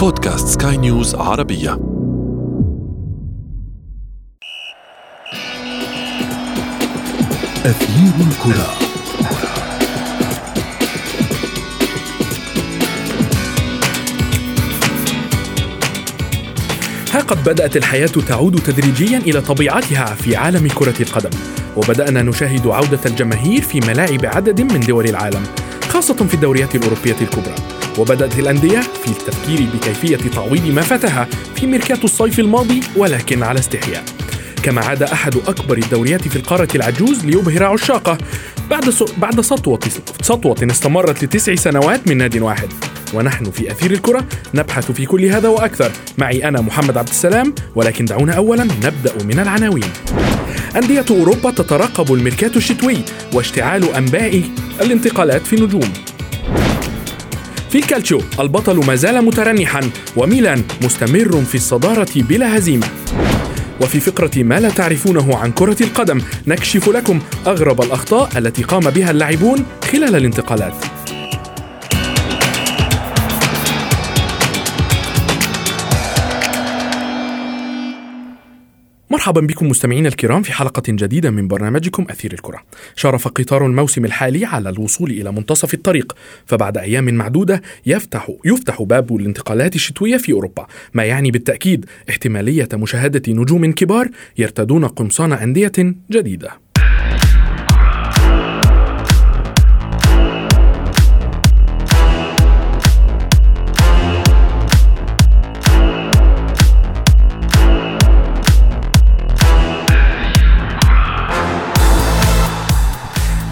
بودكاست سكاي نيوز عربية. أثير الكرة. ها قد بدأت الحياة تعود تدريجيا إلى طبيعتها في عالم كرة القدم وبدأنا نشاهد عودة الجماهير في ملاعب عدد من دول العالم خاصة في الدوريات الأوروبية الكبرى. وبدأت الأندية في التفكير بكيفية تعويض ما فاتها في ميركاتو الصيف الماضي ولكن على استحياء. كما عاد أحد أكبر الدوريات في القارة العجوز ليبهر عشاقه بعد بعد سطوة سطوة استمرت لتسع سنوات من ناد واحد. ونحن في أثير الكرة نبحث في كل هذا وأكثر. معي أنا محمد عبد السلام ولكن دعونا أولا نبدأ من العناوين. أندية أوروبا تترقب الميركاتو الشتوي واشتعال أنباء الانتقالات في النجوم. في الكالتشيو البطل ما زال مترنحا وميلان مستمر في الصدارة بلا هزيمة. وفي فقرة ما لا تعرفونه عن كرة القدم نكشف لكم أغرب الأخطاء التي قام بها اللاعبون خلال الانتقالات. مرحبا بكم مستمعينا الكرام في حلقة جديدة من برنامجكم أثير الكرة. شرف قطار الموسم الحالي على الوصول إلى منتصف الطريق، فبعد أيام معدودة يفتح يفتح باب الانتقالات الشتوية في أوروبا، ما يعني بالتأكيد احتمالية مشاهدة نجوم كبار يرتدون قمصان أندية جديدة.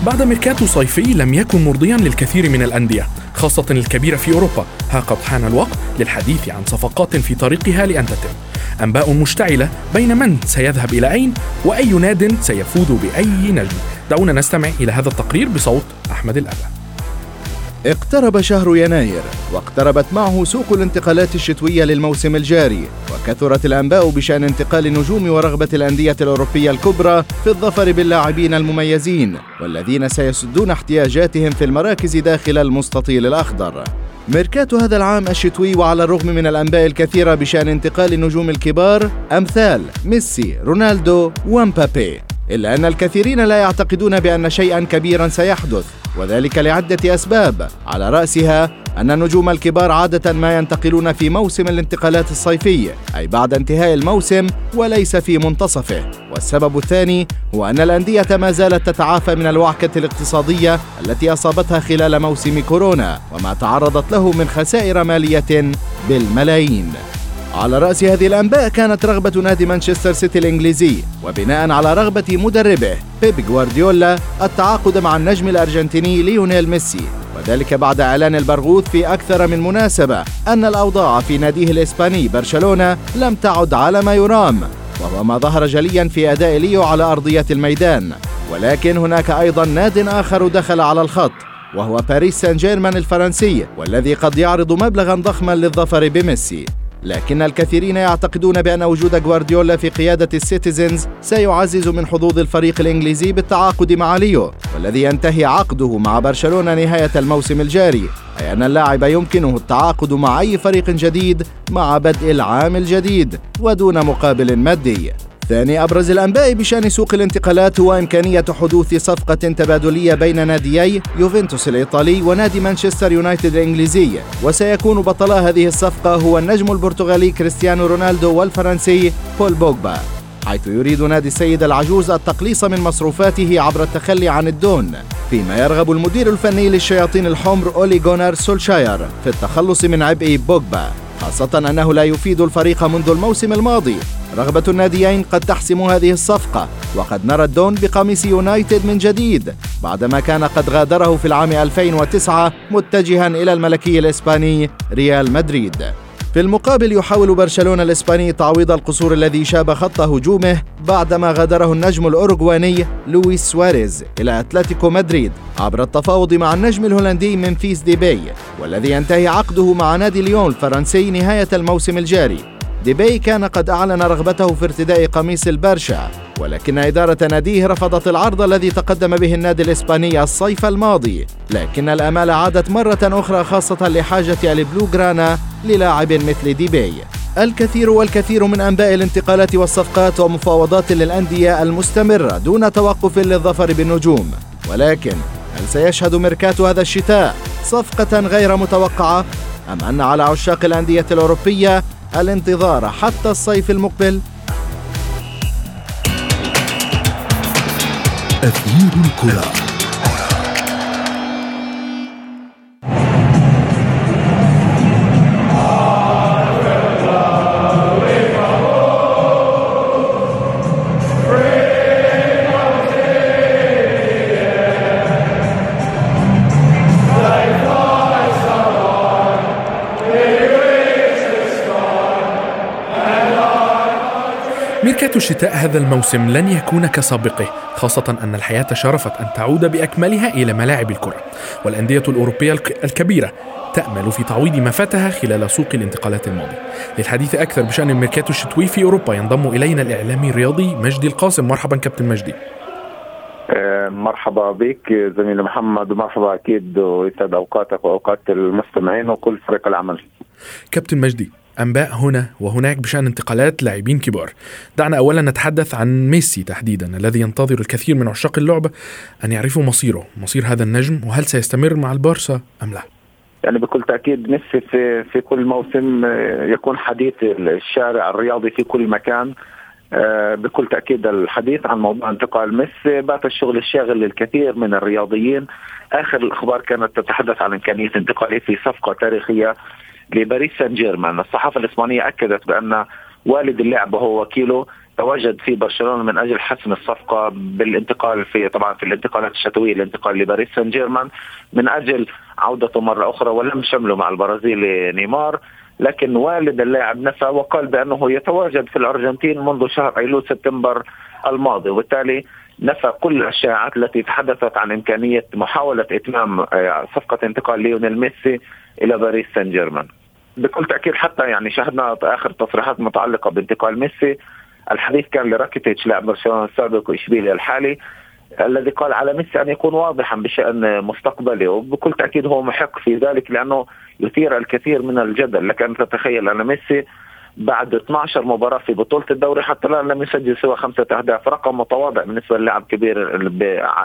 بعد ميركاتو صيفي لم يكن مرضيا للكثير من الأندية خاصة الكبيرة في أوروبا. ها قد حان الوقت للحديث عن صفقات في طريقها لأن تتم أنباء مشتعلة بين من سيذهب إلى أين وأي ناد سيفوز بأي نجم. دعونا نستمع إلى هذا التقرير بصوت أحمد الأبا. اقترب شهر يناير واقتربت معه سوق الانتقالات الشتوية للموسم الجاري وكثرت الأنباء بشأن انتقال النجوم ورغبة الأندية الأوروبية الكبرى في الظفر باللاعبين المميزين والذين سيسدون احتياجاتهم في المراكز داخل المستطيل الأخضر. ميركاتو هذا العام الشتوي وعلى الرغم من الأنباء الكثيرة بشأن انتقال النجوم الكبار أمثال ميسي رونالدو ومبابي. إلا أن الكثيرين لا يعتقدون بأن شيئا كبيرا سيحدث وذلك لعدة أسباب. على رأسها أن النجوم الكبار عادة ما ينتقلون في موسم الانتقالات الصيفي أي بعد انتهاء الموسم وليس في منتصفه. والسبب الثاني هو أن الأندية ما زالت تتعافى من الوعكة الاقتصادية التي أصابتها خلال موسم كورونا وما تعرضت له من خسائر مالية بالملايين. على رأس هذه الأنباء كانت رغبة نادي مانشستر سيتي الإنجليزي وبناء على رغبة مدربه بيب جوارديولا التعاقد مع النجم الأرجنتيني ليونيل ميسي. وذلك بعد إعلان البرغوث في أكثر من مناسبة أن الأوضاع في ناديه الإسباني برشلونة لم تعد على ما يرام وهو ما ظهر جليا في أداء ليو على أرضية الميدان. ولكن هناك أيضا ناد آخر دخل على الخط وهو باريس سان جيرمان الفرنسي والذي قد يعرض مبلغا ضخما للظفر بميسي. لكن الكثيرين يعتقدون بأن وجود غوارديولا في قيادة السيتيزنز سيعزز من حظوظ الفريق الإنجليزي بالتعاقد مع ليو والذي ينتهي عقده مع برشلونة نهاية الموسم الجاري. أي أن اللاعب يمكنه التعاقد مع أي فريق جديد مع بدء العام الجديد ودون مقابل مادي. ثاني أبرز الأنباء بشأن سوق الانتقالات هو إمكانية حدوث صفقة تبادلية بين ناديي يوفنتوس الإيطالي ونادي مانشستر يونايتد الإنجليزي. وسيكون بطلا هذه الصفقة هو النجم البرتغالي كريستيانو رونالدو والفرنسي بول بوجبا حيث يريد نادي السيد العجوز التقليص من مصروفاته عبر التخلي عن الدون فيما يرغب المدير الفني للشياطين الحمر أولي جونار سولشاير في التخلص من عبء بوجبا خاصة أنه لا يفيد الفريق منذ الموسم الماضي. رغبة الناديين قد تحسم هذه الصفقة وقد نرى الدون بقميص يونايتد من جديد بعدما كان قد غادره في العام 2009 متجها إلى الملكي الإسباني ريال مدريد. في المقابل يحاول برشلونة الإسباني تعويض القصور الذي شاب خط هجومه بعدما غادره النجم الأوروغواني لويس سواريز إلى أتلتيكو مدريد عبر التفاوض مع النجم الهولندي ممفيس ديباي والذي ينتهي عقده مع نادي ليون الفرنسي نهاية الموسم الجاري. ديبي كان قد أعلن رغبته في ارتداء قميص البرشا ولكن إدارة ناديه رفضت العرض الذي تقدم به النادي الإسباني الصيف الماضي لكن الأمال عادت مرة أخرى خاصة لحاجة البلو جرانا للاعب مثل ديبي. الكثير والكثير من أنباء الانتقالات والصفقات ومفاوضات للأندية المستمرة دون توقف للظفر بالنجوم ولكن هل سيشهد ميركاتو هذا الشتاء صفقة غير متوقعة أم أن على عشاق الأندية الأوروبية الانتظار حتى الصيف المقبل؟ أثير الكرة ميركاتو الشتاء هذا الموسم لن يكون كسابقه خاصة أن الحياة شارفت أن تعود بأكملها إلى ملاعب الكرة. والأندية الأوروبية الكبيرة تأمل في تعويض ما فاتها خلال سوق الانتقالات الماضي للحديث أكثر بشأن الميركاتو الشتوي في أوروبا ينضم إلينا الإعلامي الرياضي مجدي القاسم. مرحبا كابتن مجدي. آه، مرحبا بك زميلي محمد ومرحبا أكيد ويسعد أوقاتك وأوقات المستمعين وكل فريق العمل. كابتن مجدي أنباء هنا وهناك بشأن انتقالات لاعبين كبار. دعنا أولا نتحدث عن ميسي تحديدا الذي ينتظر الكثير من عشاق اللعبة أن يعرفوا مصيره مصير هذا النجم وهل سيستمر مع البارسا أم لا؟ يعني بكل تأكيد ميسي في في كل موسم يكون حديث الشارع الرياضي في كل مكان. آه، بكل تأكيد الحديث عن موضوع انتقال ميسي بات الشغل الشاغل للكثير من الرياضيين. آخر الأخبار كانت تتحدث عن إمكانية انتقاله في صفقة تاريخية لباريس سان جيرمان الصحافة الإسبانية أكدت بأن والد اللاعب وهو وكيله تواجد في برشلونة من أجل حسم الصفقة بالانتقال في طبعا في الانتقالات الشتوية الانتقال لباريس سان جيرمان من أجل عودته مرة أخرى ولم شمله مع البرازيلي نيمار لكن والد اللاعب نفى وقال بأنه يتواجد في الأرجنتين منذ شهر أيلول سبتمبر الماضي وبالتالي نفى كل الشائعات التي تحدثت عن إمكانية محاولة إتمام آه، صفقة انتقال ليونيل ميسي إلى باريس سان جيرمان. بكل تأكيد حتى يعني شاهدنا آخر تصريحات متعلقة بانتقال ميسي الحديث كان لراكيتيتش لاعب برشلونة السابق وإشبيليا الحالي الذي قال على ميسي أن يكون واضحا بشأن مستقبله وبكل تأكيد هو محق في ذلك لأنه يثير الكثير من الجدل. لك أن تتخيل أن ميسي بعد 12 مباراة في بطولة الدوري حتى الآن لم يسجل سوى خمسة أهداف رقم متواضع بالنسبة للاعب كبير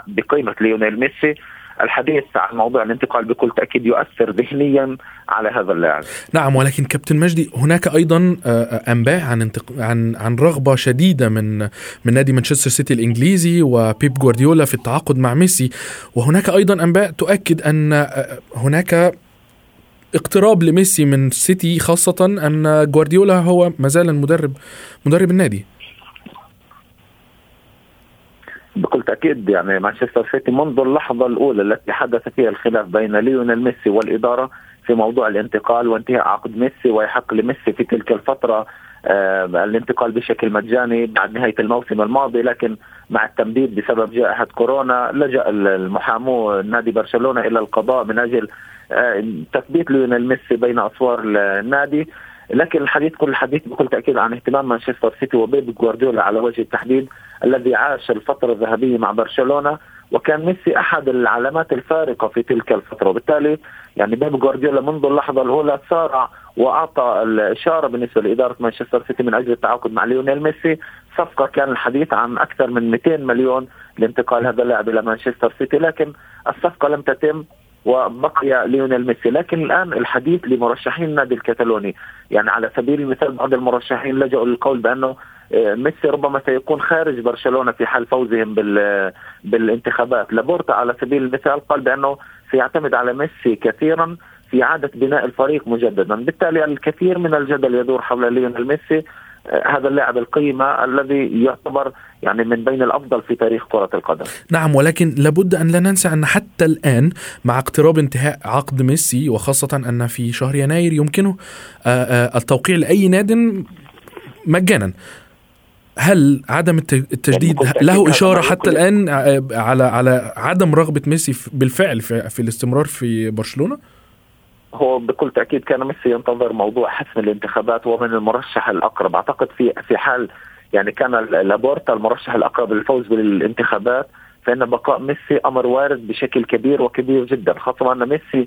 بقيمة ليونيل ميسي. الحديث عن موضوع الانتقال بكل تأكيد يؤثر ذهنيا على هذا اللاعب. نعم ولكن كابتن مجدي هناك أيضا آه، آه، أنباء عن انتق... عن عن رغبة شديدة من من نادي مانشستر سيتي الإنجليزي وبيب جوارديولا في التعاقد مع ميسي وهناك أيضا أنباء تؤكد أن آه، هناك اقتراب لميسي من سيتي خاصة أن جوارديولا هو ما زال المدرب مدرب النادي بكل تاكيد يعني مانشستر سيتي منذ اللحظة الأولى التي حدث فيها الخلاف بين ليونيل ميسي والإدارة في موضوع الانتقال وانتهاء عقد ميسي ويحق لميسي في تلك الفترة آه الانتقال بشكل مجاني بعد نهاية الموسم الماضي لكن مع التمديد بسبب جائحة كورونا لجأ المحامو نادي برشلونة إلى القضاء من أجل آه تثبيت ليونيل ميسي بين أسوار النادي. لكن الحديث كل الحديث بكل تأكيد عن اهتمام مانشستر سيتي وبيب جوارديولا على وجه التحديد الذي عاش الفترة الذهبية مع برشلونة وكان ميسي أحد العلامات الفارقة في تلك الفترة. وبالتالي يعني بيب جوارديولا منذ اللحظة الأولى سارع وأعطى الإشارة بالنسبة لإدارة مانشستر سيتي من أجل التعاقد مع ليونيل ميسي. صفقة كان الحديث عن أكثر من 200 مليون لانتقال هذا اللاعب إلى مانشستر سيتي لكن الصفقة لم تتم. وبقي ليونيل ميسي. لكن الآن الحديث لمرشحين النادي الكتالوني. يعني على سبيل المثال بعض المرشحين لجأوا للقول بأنه آه، ميسي ربما سيكون خارج برشلونة في حال فوزهم بال بالانتخابات. لابورتا على سبيل المثال قال بأنه سيعتمد على ميسي كثيرا في إعادة بناء الفريق مجددا. بالتالي الكثير من الجدل يدور حول ليونيل ميسي. هذا اللاعب القيمة الذي يعتبر يعني من بين الأفضل في تاريخ كرة القدم. نعم ولكن لابد أن لا ننسى أن حتى الآن مع اقتراب انتهاء عقد ميسي وخاصة أن في شهر يناير يمكنه آه، آه، التوقيع لأي ناد مجانا. هل عدم التجديد له إشارة حتى الآن آه، على على عدم رغبة ميسي بالفعل في, في الاستمرار في برشلونة؟ هو بكل تأكيد كان ميسي ينتظر موضوع حسم الانتخابات ومن المرشح الأقرب. أعتقد في في حال يعني كان لابورتا المرشح الأقرب للفوز بالانتخابات فإن بقاء ميسي أمر وارد بشكل كبير وكبير جدا خاصة أن ميسي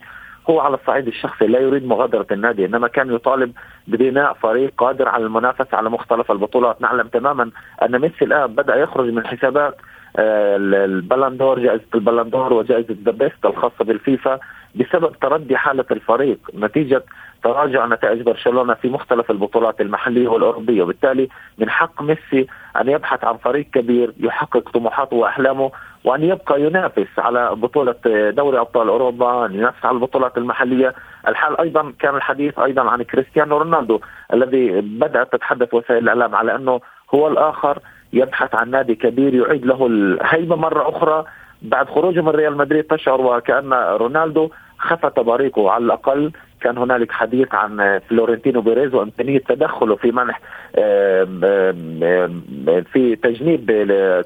هو على الصعيد الشخصي لا يريد مغادرة النادي إنما كان يطالب ببناء فريق قادر على المنافسة على مختلف البطولات. نعلم تماما أن ميسي الآن بدأ يخرج من حسابات آه، البلندور جائزة البلندور وجائزة ذا بيست الخاصة بالفيفا. بسبب تردي حالة الفريق نتيجة تراجع نتائج برشلونة في مختلف البطولات المحلية والأوروبية. وبالتالي من حق ميسي أن يبحث عن فريق كبير يحقق طموحاته وأحلامه وأن يبقى ينافس على بطولة دوري أبطال أوروبا أن ينافس على البطولات المحلية. الحال أيضا كان الحديث أيضا عن كريستيانو رونالدو الذي بدأت تتحدث وسائل الإعلام على أنه هو الآخر يبحث عن نادي كبير يعيد له الهيبة مرة أخرى بعد خروجه من ريال مدريد تشعر وكأن رونالدو خفت بريقه على الأقل كان هنالك حديث عن فلورنتينو بيريز وامكانيه تدخله في منح في تجنيب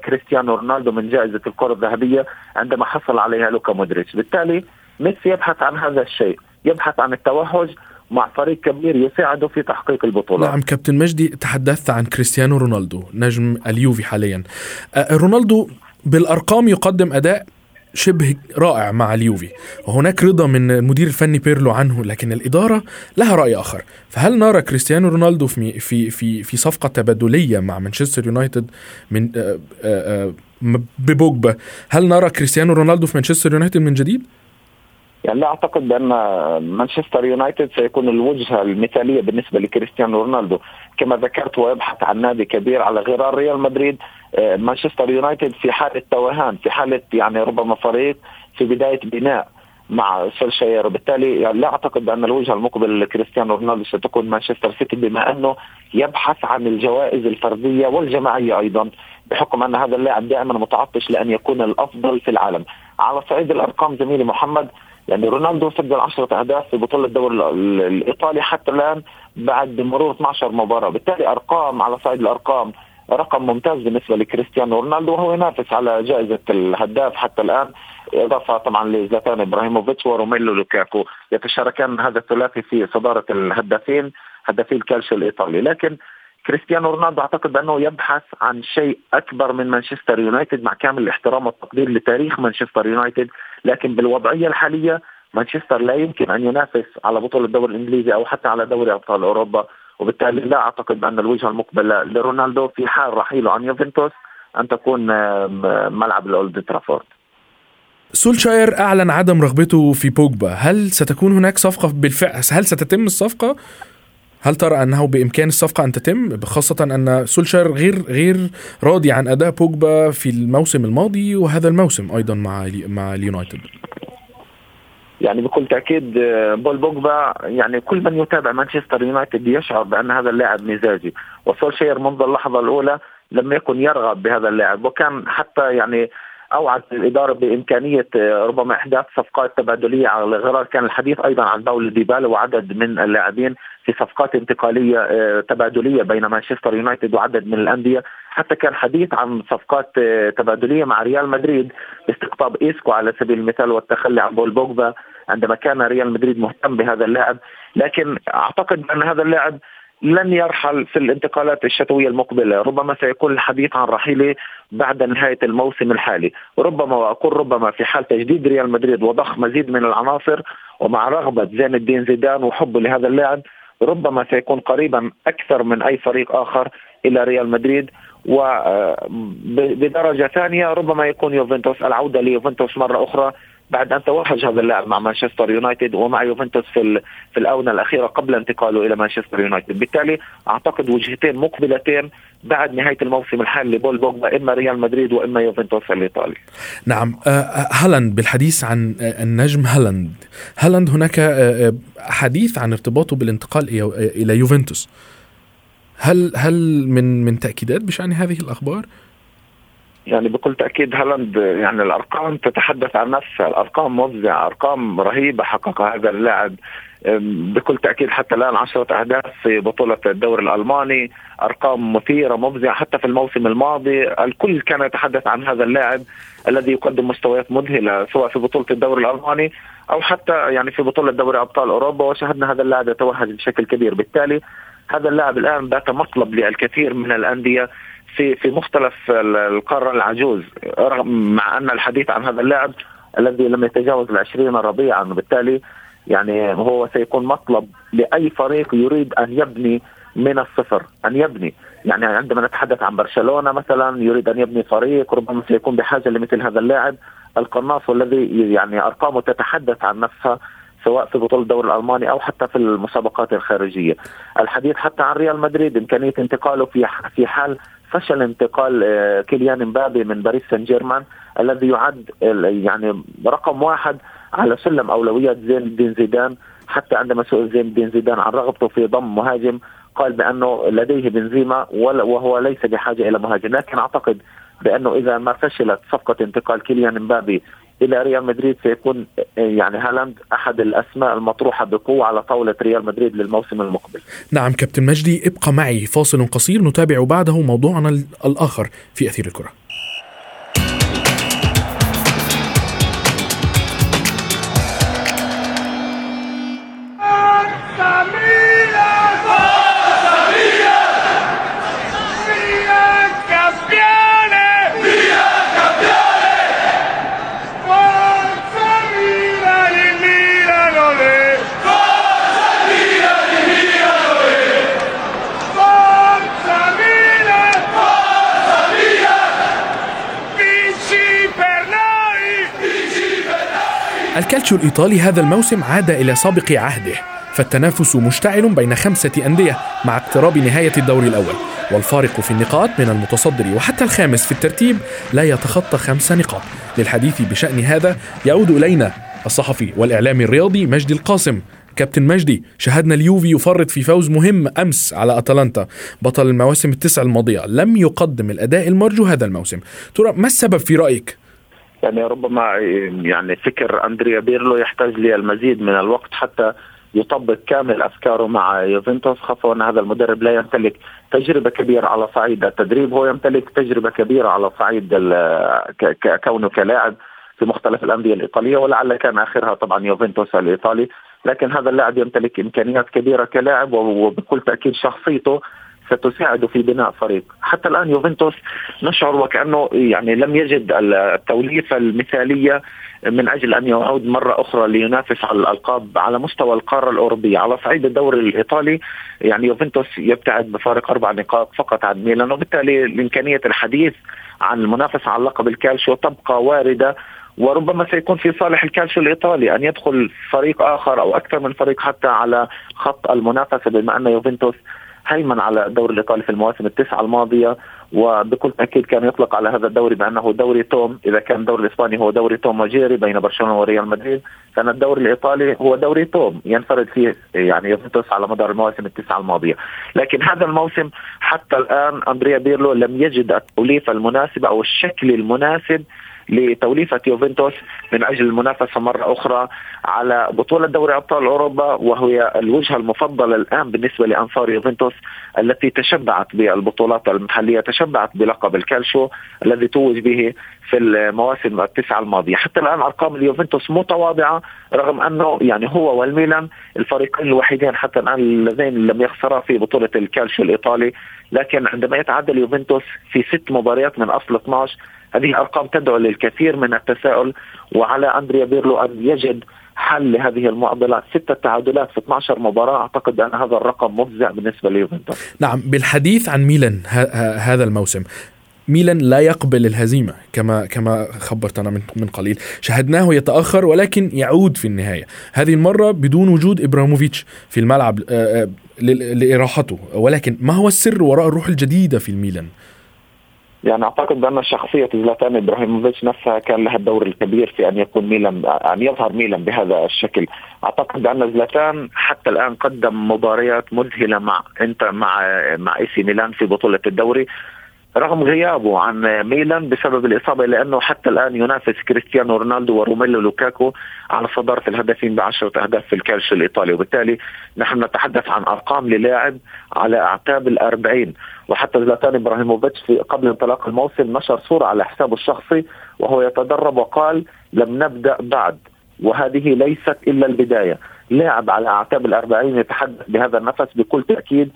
كريستيانو رونالدو من جائزة الكرة الذهبية عندما حصل عليها لوكا مودريتش، بالتالي ميسي يبحث عن هذا الشيء، يبحث عن التوهج مع فريق كبير يساعده في تحقيق البطولات. نعم كابتن مجدي تحدثت عن كريستيانو رونالدو نجم اليوفي حاليا. رونالدو بالأرقام يقدم أداء شبه رائع مع اليوفي. وهناك رضا من المدير الفني بيرلو عنه لكن الإدارة لها رأي آخر. فهل نرى كريستيانو رونالدو في في في في صفقة تبادلية مع مانشستر يونايتد من آه، آه، آه، ببوجبا؟ هل نرى كريستيانو رونالدو في مانشستر يونايتد من جديد؟ يعني لا أعتقد بان مانشستر يونايتد سيكون الوجهة المثالية بالنسبة لكريستيانو رونالدو. كما ذكرت ويبحث عن نادي كبير على غرار ريال مدريد آه، مانشستر يونايتد في حالة توهان في حالة يعني ربما فريق في بداية بناء مع سولشاير. وبالتالي يعني لا أعتقد بان الوجهة المقبلة لكريستيانو رونالدو ستكون مانشستر سيتي بما أنه يبحث عن الجوائز الفردية والجماعية أيضا بحكم أن هذا اللاعب دائما متعطش لأن يكون الأفضل في العالم. على صعيد الأرقام زميلي محمد يعني رونالدو سجل 10 أهداف في بطولة الدوري الإيطالي حتى الآن بعد مرور 12 مباراة، بالتالي أرقام على صعيد الأرقام رقم ممتاز بالنسبة لكريستيانو رونالدو وهو ينافس على جائزة الهداف حتى الآن إضافة طبعا لزلاتان إبراهيموفيتش وروميلو لوكاكو. يتشاركان هذا الثلاثي في صدارة الهدافين هدافي الكالشيو الإيطالي. لكن كريستيانو رونالدو أعتقد أنه يبحث عن شيء أكبر من مانشستر يونايتد مع كامل الاحترام والتقدير لتاريخ مانشستر يونايتد. لكن بالوضعية الحالية مانشستر لا يمكن أن ينافس على بطولة الدوري الإنجليزي أو حتى على دوري أبطال أوروبا. وبالتالي لا أعتقد بان الوجهة المقبلة لرونالدو في حال رحيله عن يوفنتوس أن تكون ملعب الأولد ترافورد. سولشاير أعلن عدم رغبته في بوجبا. هل ستكون هناك صفقة بالفعل؟ هل ستتم الصفقة؟ هل ترى أنه بإمكان الصفقة أن تتم؟ خاصة أن سولشاير غير غير راضي عن أداء بوجبا في الموسم الماضي وهذا الموسم أيضا مع مع اليونايتد. يعني بكل تأكيد آه، بول بوجبا يعني كل من يتابع مانشستر يونايتد يشعر بأن هذا اللاعب مزاجي. وسولشير منذ اللحظة الأولى لم يكن يرغب بهذا اللاعب. وكان حتى يعني اوعد الإدارة بإمكانية آه، ربما إحداث صفقات تبادلية على الغرار. كان الحديث أيضا عن باولو ديبالا وعدد من اللاعبين في صفقات انتقالية آه، تبادلية بين مانشستر يونايتد وعدد من الأندية. حتى كان حديث عن صفقات تبادلية مع ريال مدريد باستقطاب إيسكو على سبيل المثال والتخلي عن بول بوجبا عندما كان ريال مدريد مهتم بهذا اللاعب. لكن أعتقد ان هذا اللاعب لن يرحل في الانتقالات الشتوية المقبلة، ربما سيكون الحديث عن رحيله بعد نهاية الموسم الحالي، ربما وأقول ربما في حال تجديد ريال مدريد وضخ مزيد من العناصر ومع رغبة زين الدين زيدان وحبه لهذا اللاعب ربما سيكون قريبا أكثر من أي فريق آخر إلى ريال مدريد. وبدرجه ثانية ربما يكون يوفنتوس العودة ليوفنتوس مرة أخرى. بعد أن توهج هذا اللاعب مع مانشستر يونايتد ومع يوفنتوس في في الآونة الأخيرة قبل انتقاله إلى مانشستر يونايتد، بالتالي أعتقد وجهتين مقبلتين بعد نهاية الموسم الحالي لبول بوجبا إما ريال مدريد وإما يوفنتوس الإيطالي. نعم آه، آه، هالاند بالحديث عن آه، النجم هالاند، هالاند هناك حديث عن ارتباطه بالانتقال إلى يوفنتوس. هل هل من من تأكيدات بشأن هذه الأخبار؟ يعني بكل تأكيد هالاند يعني الأرقام تتحدث عن نفسها، الأرقام مفزعة، أرقام رهيبة حققها هذا اللاعب. بكل تأكيد حتى الآن 10 أهداف في بطولة الدوري الألماني. أرقام مثيرة مفزعة حتى في الموسم الماضي. الكل كان يتحدث عن هذا اللاعب الذي يقدم مستويات مذهلة سواء في بطولة الدوري الألماني أو حتى يعني في بطولة دوري أبطال أوروبا. وشاهدنا هذا اللاعب يتوهج بشكل كبير. بالتالي هذا اللاعب الآن بات مطلب للكثير من الأندية. في في مختلف القارة العجوز رغم مع أن الحديث عن هذا اللاعب الذي لم يتجاوز العشرين ربيعا وبالتالي يعني هو سيكون مطلب لأي فريق يريد أن يبني من الصفر أن يبني يعني عندما نتحدث عن برشلونة مثلا يريد أن يبني فريق ربما سيكون بحاجة لمثل هذا اللاعب القناص والذي يعني أرقامه تتحدث عن نفسها سواء في بطولة الدوري الألماني أو حتى في المسابقات الخارجية. الحديث حتى عن ريال مدريد إمكانية انتقاله في في حال فشل انتقال آه، كيليان مبابي من باريس سان جيرمان الذي يعد يعني رقم واحد على سلم أولويات زين الدين زيدان حتى عندما سئل زين الدين زيدان عن رغبته في ضم مهاجم قال بأنه لديه بنزيما وهو ليس بحاجة إلى مهاجم لكن أعتقد بأنه إذا ما فشلت صفقة انتقال كيليان مبابي إلى ريال مدريد سيكون يعني هالاند أحد الأسماء المطروحة بقوة على طاولة ريال مدريد للموسم المقبل. نعم كابتن مجدي ابقى معي فاصل قصير نتابع بعده موضوعنا الآخر في أثير الكرة. الكالتشيو الإيطالي هذا الموسم عاد إلى سابق عهده فالتنافس مشتعل بين خمسة أندية مع اقتراب نهاية الدور الأول والفارق في النقاط من المتصدر وحتى الخامس في الترتيب لا يتخطى خمس نقاط. للحديث بشأن هذا يعود إلينا الصحفي والإعلامي الرياضي مجدي القاسم. كابتن مجدي شاهدنا اليوفي يفرط في فوز مهم أمس على أتلانتا بطل المواسم التسع الماضية لم يقدم الأداء المرجو هذا الموسم. ترى ما السبب في رأيك؟ يعني ربما يعني فكر أندريا بيرلو يحتاج للمزيد من الوقت حتى يطبق كامل أفكاره مع يوفنتوس. خاصه أن هذا المدرب لا يمتلك تجربة كبيرة على صعيد التدريب. هو يمتلك تجربة كبيرة على صعيد كونه كلاعب في مختلف الأندية الإيطالية ولعل كان آخرها طبعا يوفنتوس الإيطالي. لكن هذا اللاعب يمتلك إمكانيات كبيرة كلاعب وبكل تأكيد شخصيته ستساعد في بناء فريق. حتى الآن يوفنتوس نشعر وكأنه يعني لم يجد التوليفة المثالية من أجل أن يعود مرة أخرى لينافس على الألقاب على مستوى القارة الأوروبية. على صعيد الدوري الإيطالي يعني يوفنتوس يبتعد بفارق أربع نقاط فقط عن ميلان وبالتالي لإمكانية الحديث عن المنافسة على لقب الكالشيو تبقى واردة وربما سيكون في صالح الكالشيو الإيطالي أن يدخل فريق آخر أو أكثر من فريق حتى على خط المنافسة بما أن يوفنتوس هيمن على الدوري الإيطالي في المواسم التسعة الماضية وبكل تأكيد كان يطلق على هذا الدوري بأنه دوري توم. إذا كان الدوري الإسباني هو دوري توم وجيري بين برشلونة وريال مدريد كان الدوري الإيطالي هو دوري توم ينفرد فيه يعني يوفنتوس على مدار المواسم التسعة الماضية. لكن هذا الموسم حتى الآن أندريا بيرلو لم يجد التوليفة المناسبة أو الشكل المناسب لتوليفة يوفنتوس من أجل المنافسة مرة أخرى على بطولة دوري أبطال أوروبا وهي الوجهة المفضلة الآن بالنسبة لأنصار يوفنتوس التي تشبعت بالبطولات المحلية تشبعت بلقب الكالشو الذي توج به في المواسم التسعة الماضية. حتى الآن أرقام اليوفنتوس متواضعة رغم أنه يعني هو والميلان الفريقين الوحيدين حتى الآن اللذين لم يخسرا في بطولة الكالشو الإيطالي. لكن عندما يتعدى اليوفنتوس في ست مباريات من أصل 12 هذه ارقام تدعو للكثير من التساؤل وعلى أندريا بيرلو أن يجد حل لهذه المعضله ستة تعادلات في 12 مباراة. أعتقد أن هذا الرقم مفزع بالنسبة ليوفنتوس. نعم بالحديث عن ميلان هذا الموسم ميلان لا يقبل الهزيمة كما كما خبرتنا من من قليل. شاهدناه يتأخر ولكن يعود في النهاية. هذه المرة بدون وجود إبراموفيتش في الملعب لإراحته. ولكن ما هو السر وراء الروح الجديدة في الميلان؟ يعني أعتقد بأن شخصية زلاتان إبراهيموفيتش نفسها كان لها الدور الكبير في أن يكون ميلان أن يظهر ميلان بهذا الشكل، أعتقد بأن زلاتان حتى الآن قدم مباريات مذهلة مع انت مع مع AC ميلان في بطولة الدوري. رغم غيابه عن ميلان بسبب الإصابة لأنه حتى الآن ينافس كريستيانو رونالدو وروميلو لوكاكو على صدارة الهدافين بعشرة أهداف في الكالشيو الإيطالي. وبالتالي نحن نتحدث عن أرقام للاعب على أعتاب الأربعين. وحتى زلاتان إبراهيموفيتش في قبل انطلاق الموسم نشر صورة على حسابه الشخصي وهو يتدرب وقال لم نبدأ بعد. وهذه ليست إلا البداية. لاعب على أعتاب الأربعين يتحدث بهذا النفس بكل تأكيد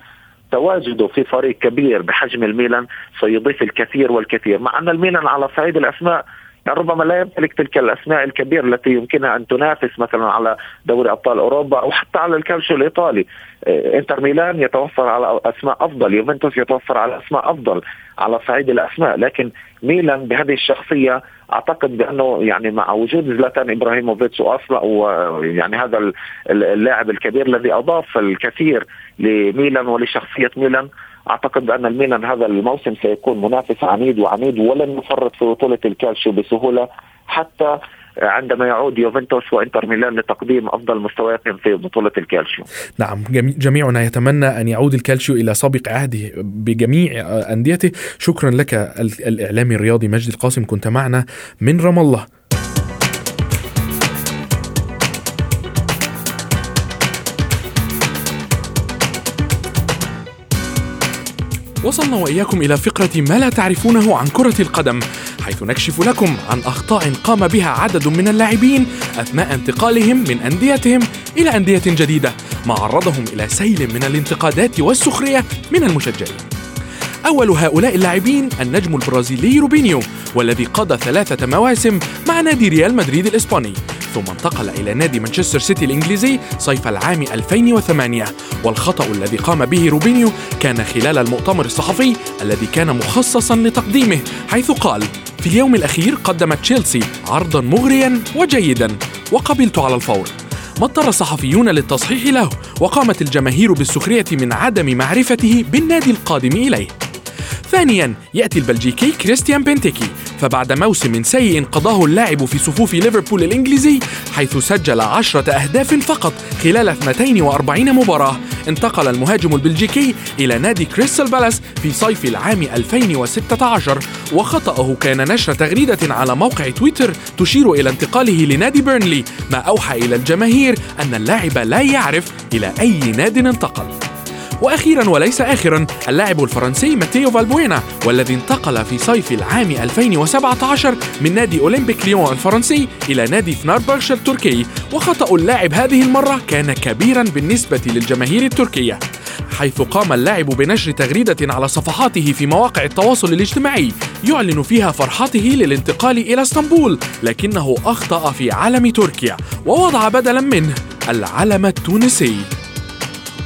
تواجده في فريق كبير بحجم الميلان سيضيف الكثير والكثير مع أن الميلان على صعيد الأسماء يعني ربما لا يمتلك تلك الأسماء الكبيرة التي يمكنها أن تنافس مثلا على دوري أبطال أوروبا أو حتى على الكالشيو الإيطالي. آه، إنتر ميلان يتوفر على أسماء أفضل يوفنتوس يتوفر على أسماء أفضل على صعيد الأسماء. لكن ميلان بهذه الشخصية أعتقد بأنه يعني مع وجود زلاتان إبراهيموفيتش وأصلا ويعني هذا اللاعب الكبير الذي أضاف الكثير لميلان ولشخصية ميلان أعتقد بأن الميلان هذا الموسم سيكون منافس عنيد وعنيد ولن يفرط في بطولة الكالشيو بسهولة حتى عندما يعود يوفنتوس وإنتر ميلان لتقديم أفضل مستوياتهم في بطولة الكالشيو. نعم جميعنا يتمنى أن يعود الكالشيو إلى سابق عهده بجميع أنديته، شكرا لك الإعلامي الرياضي مجدي القاسم كنت معنا من رام الله. وصلنا وإياكم إلى فقرة ما لا تعرفونه عن كرة القدم حيث نكشف لكم عن أخطاء قام بها عدد من اللاعبين أثناء انتقالهم من أنديتهم إلى أندية جديدة ما عرضهم إلى سيل من الانتقادات والسخرية من المشجعين. أول هؤلاء اللاعبين النجم البرازيلي روبينيو والذي قضى ثلاثة مواسم مع نادي ريال مدريد الإسباني. ثم انتقل إلى نادي مانشستر سيتي الإنجليزي صيف العام 2008 والخطأ الذي قام به روبينيو كان خلال المؤتمر الصحفي الذي كان مخصصا لتقديمه حيث قال في اليوم الأخير قدمت تشيلسي عرضا مغريا وجيدا وقبلت على الفور. ما اضطر الصحفيون للتصحيح له وقامت الجماهير بالسخرية من عدم معرفته بالنادي القادم إليه. ثانيا يأتي البلجيكي كريستيان بنتيكي فبعد موسم سيء قضاه اللاعب في صفوف ليفربول الإنجليزي حيث سجل عشرة أهداف فقط خلال 42 مباراة. انتقل المهاجم البلجيكي إلى نادي كريستال بالاس في صيف العام 2016 وخطأه كان نشر تغريدة على موقع تويتر تشير إلى انتقاله لنادي بيرنلي ما أوحى إلى الجماهير أن اللاعب لا يعرف إلى أي ناد انتقل. وأخيرا وليس اخرا اللاعب الفرنسي ماتيو فالبوينا والذي انتقل في صيف العام 2017 من نادي أولمبيك ليون الفرنسي إلى نادي فناربرش التركي. وخطأ اللاعب هذه المرة كان كبيرا بالنسبة للجماهير التركية حيث قام اللاعب بنشر تغريدة على صفحاته في مواقع التواصل الاجتماعي يعلن فيها فرحته للانتقال إلى اسطنبول لكنه أخطأ في علم تركيا ووضع بدلا منه العلم التونسي.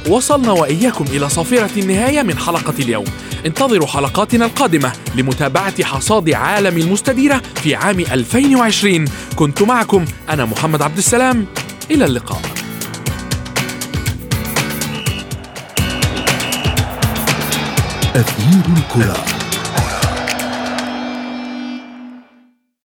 وصلنا وإياكم إلى صافرة النهاية من حلقة اليوم. انتظروا حلقاتنا القادمة لمتابعة حصاد عالم المستديرة في عام 2020 كنت معكم أنا محمد عبد السلام. إلى اللقاء. أثير الكرة.